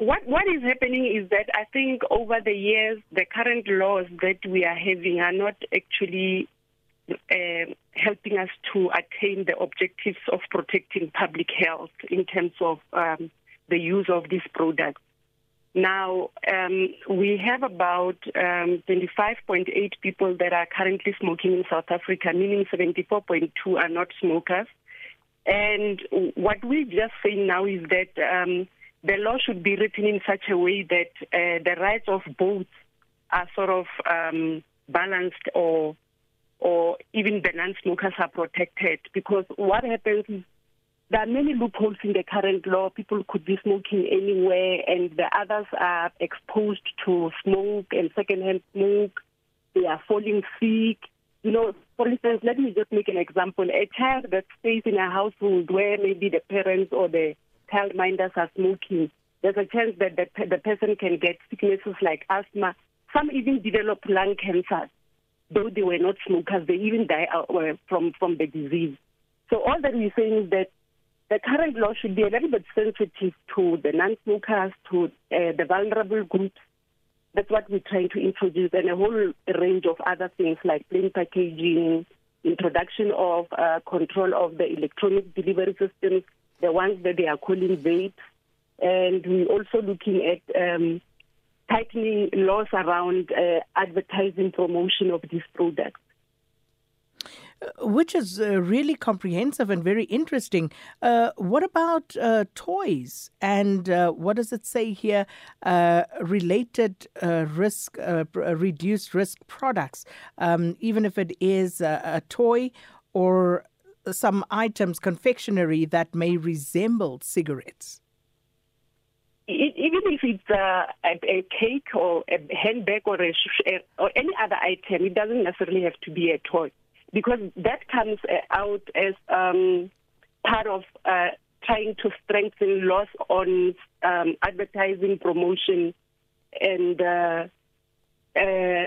what what is happening is that I think over the years the current laws that we are having are not actually uh, helping us to attain the objectives of protecting public health in terms of um, the use of these products. Now, um, we have about um, 25.8 people that are currently smoking in South Africa, meaning 74.2 are not smokers. And what we just saying now is that um, the law should be written in such a way that uh, the rights of both are sort of um, balanced or or even the non-smokers are protected because what happens is there are many loopholes in the current law. People could be smoking anywhere and the others are exposed to smoke and secondhand smoke. They are falling sick. You know, for instance, let me just make an example. A child that stays in a household where maybe the parents or the childminders are smoking, there's a chance that the, the person can get sicknesses like asthma. Some even develop lung cancer. Though they were not smokers, they even die from, from the disease. So all that we're saying is that the current law should be a little bit sensitive to the non-smokers, to uh, the vulnerable groups. That's what we're trying to introduce, and a whole range of other things like plain packaging, introduction of uh, control of the electronic delivery systems, the ones that they are calling vapes, and we're also looking at um, tightening laws around uh, advertising promotion of these products. Uh, which is uh, really comprehensive and very interesting. Uh, what about uh, toys? And uh, what does it say here? Uh, related risk, reduced risk products, um, even if it is a, a toy or some items, confectionery that may resemble cigarettes? It, even if it's a, a, a cake or a handbag or, a, or any other item, it doesn't necessarily have to be a toy because that comes uh, out as um, part of uh, trying to strengthen laws on um, advertising, promotion, and uh, uh,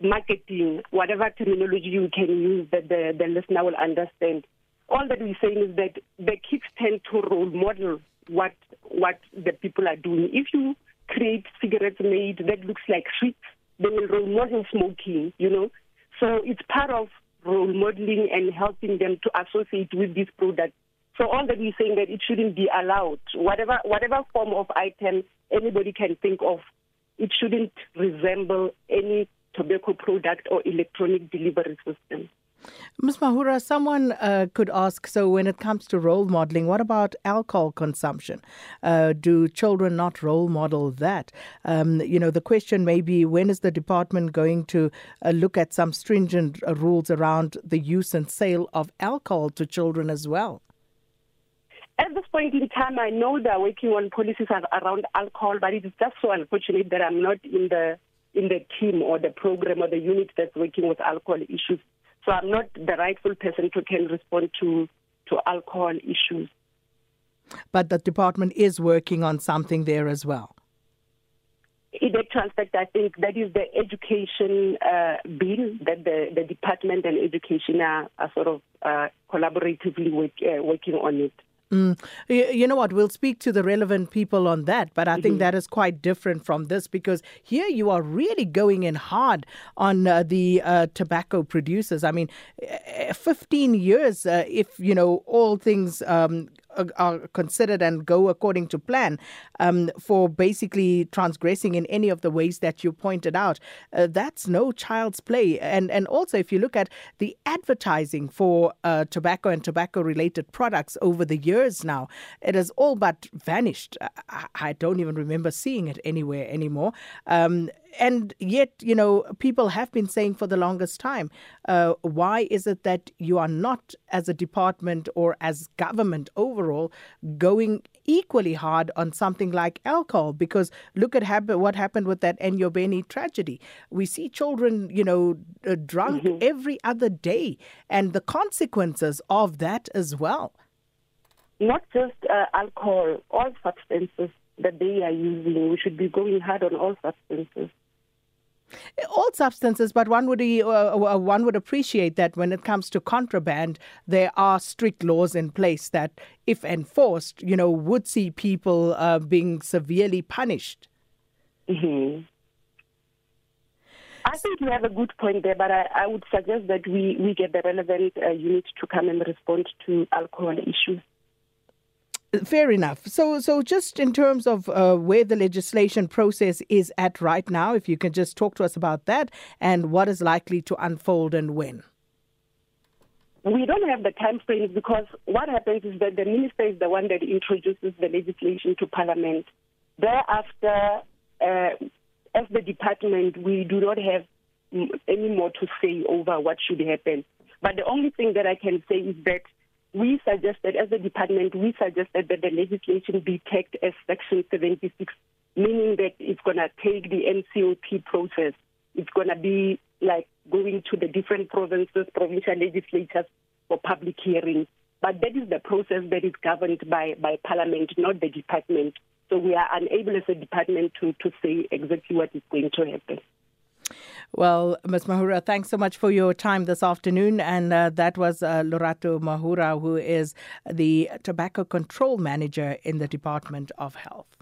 marketing, whatever terminology you can use that the, the listener will understand. All that we're saying is that the kids tend to role model what what the people are doing. If you create cigarettes made that looks like sweets, they will role model smoking, you know. So it's part of role modeling and helping them to associate with this product. So all that we're saying that it shouldn't be allowed. Whatever whatever form of item anybody can think of, it shouldn't resemble any tobacco product or electronic delivery system. Ms. Mahura, someone uh, could ask so, when it comes to role modeling, what about alcohol consumption? Uh, do children not role model that? Um, you know, the question may be when is the department going to uh, look at some stringent uh, rules around the use and sale of alcohol to children as well? At this point in time, I know they're working on policies around alcohol, but it is just so unfortunate that I'm not in the in the team or the program or the unit that's working with alcohol issues. So I'm not the rightful person to can respond to to alcohol issues. But the department is working on something there as well. In actual fact, I think that is the education uh, bill that the, the department and education are, are sort of uh, collaboratively work, uh, working on it. Mm. You know what? We'll speak to the relevant people on that, but I mm-hmm. think that is quite different from this because here you are really going in hard on uh, the uh, tobacco producers. I mean, eh, 15 years, uh, if, you know, all things um, are considered and go according to plan um, for basically transgressing in any of the ways that you pointed out. Uh, that's no child's play. And and also, if you look at the advertising for uh, tobacco and tobacco related products over the years now, it has all but vanished. I, I don't even remember seeing it anywhere anymore. Um, and yet, you know, people have been saying for the longest time, uh, why is it that you are not, as a department or as government overall, going equally hard on something like alcohol? Because look at happen, what happened with that Enyobeni tragedy. We see children, you know, uh, drunk mm-hmm. every other day, and the consequences of that as well. Not just uh, alcohol, all substances that they are using. We should be going hard on all substances. All substances, but one would uh, uh, one would appreciate that when it comes to contraband, there are strict laws in place that, if enforced, you know, would see people uh, being severely punished. Mm-hmm. I think you have a good point there, but I, I would suggest that we, we get the relevant uh, unit to come and respond to alcohol issues. Fair enough. So, so just in terms of uh, where the legislation process is at right now, if you can just talk to us about that and what is likely to unfold and when. We don't have the time frames because what happens is that the minister is the one that introduces the legislation to parliament. Thereafter, uh, as the department, we do not have any more to say over what should happen. But the only thing that I can say is that we suggested, as a department, we suggested that the legislation be tagged as Section 76, meaning that it's going to take the NCOP process. It's going to be like going to the different provinces, provincial legislatures for public hearings. But that is the process that is governed by, by Parliament, not the department. So we are unable as a department to, to say exactly what is going to happen. Well, Ms. Mahura, thanks so much for your time this afternoon. And uh, that was uh, Lorato Mahura, who is the Tobacco Control Manager in the Department of Health.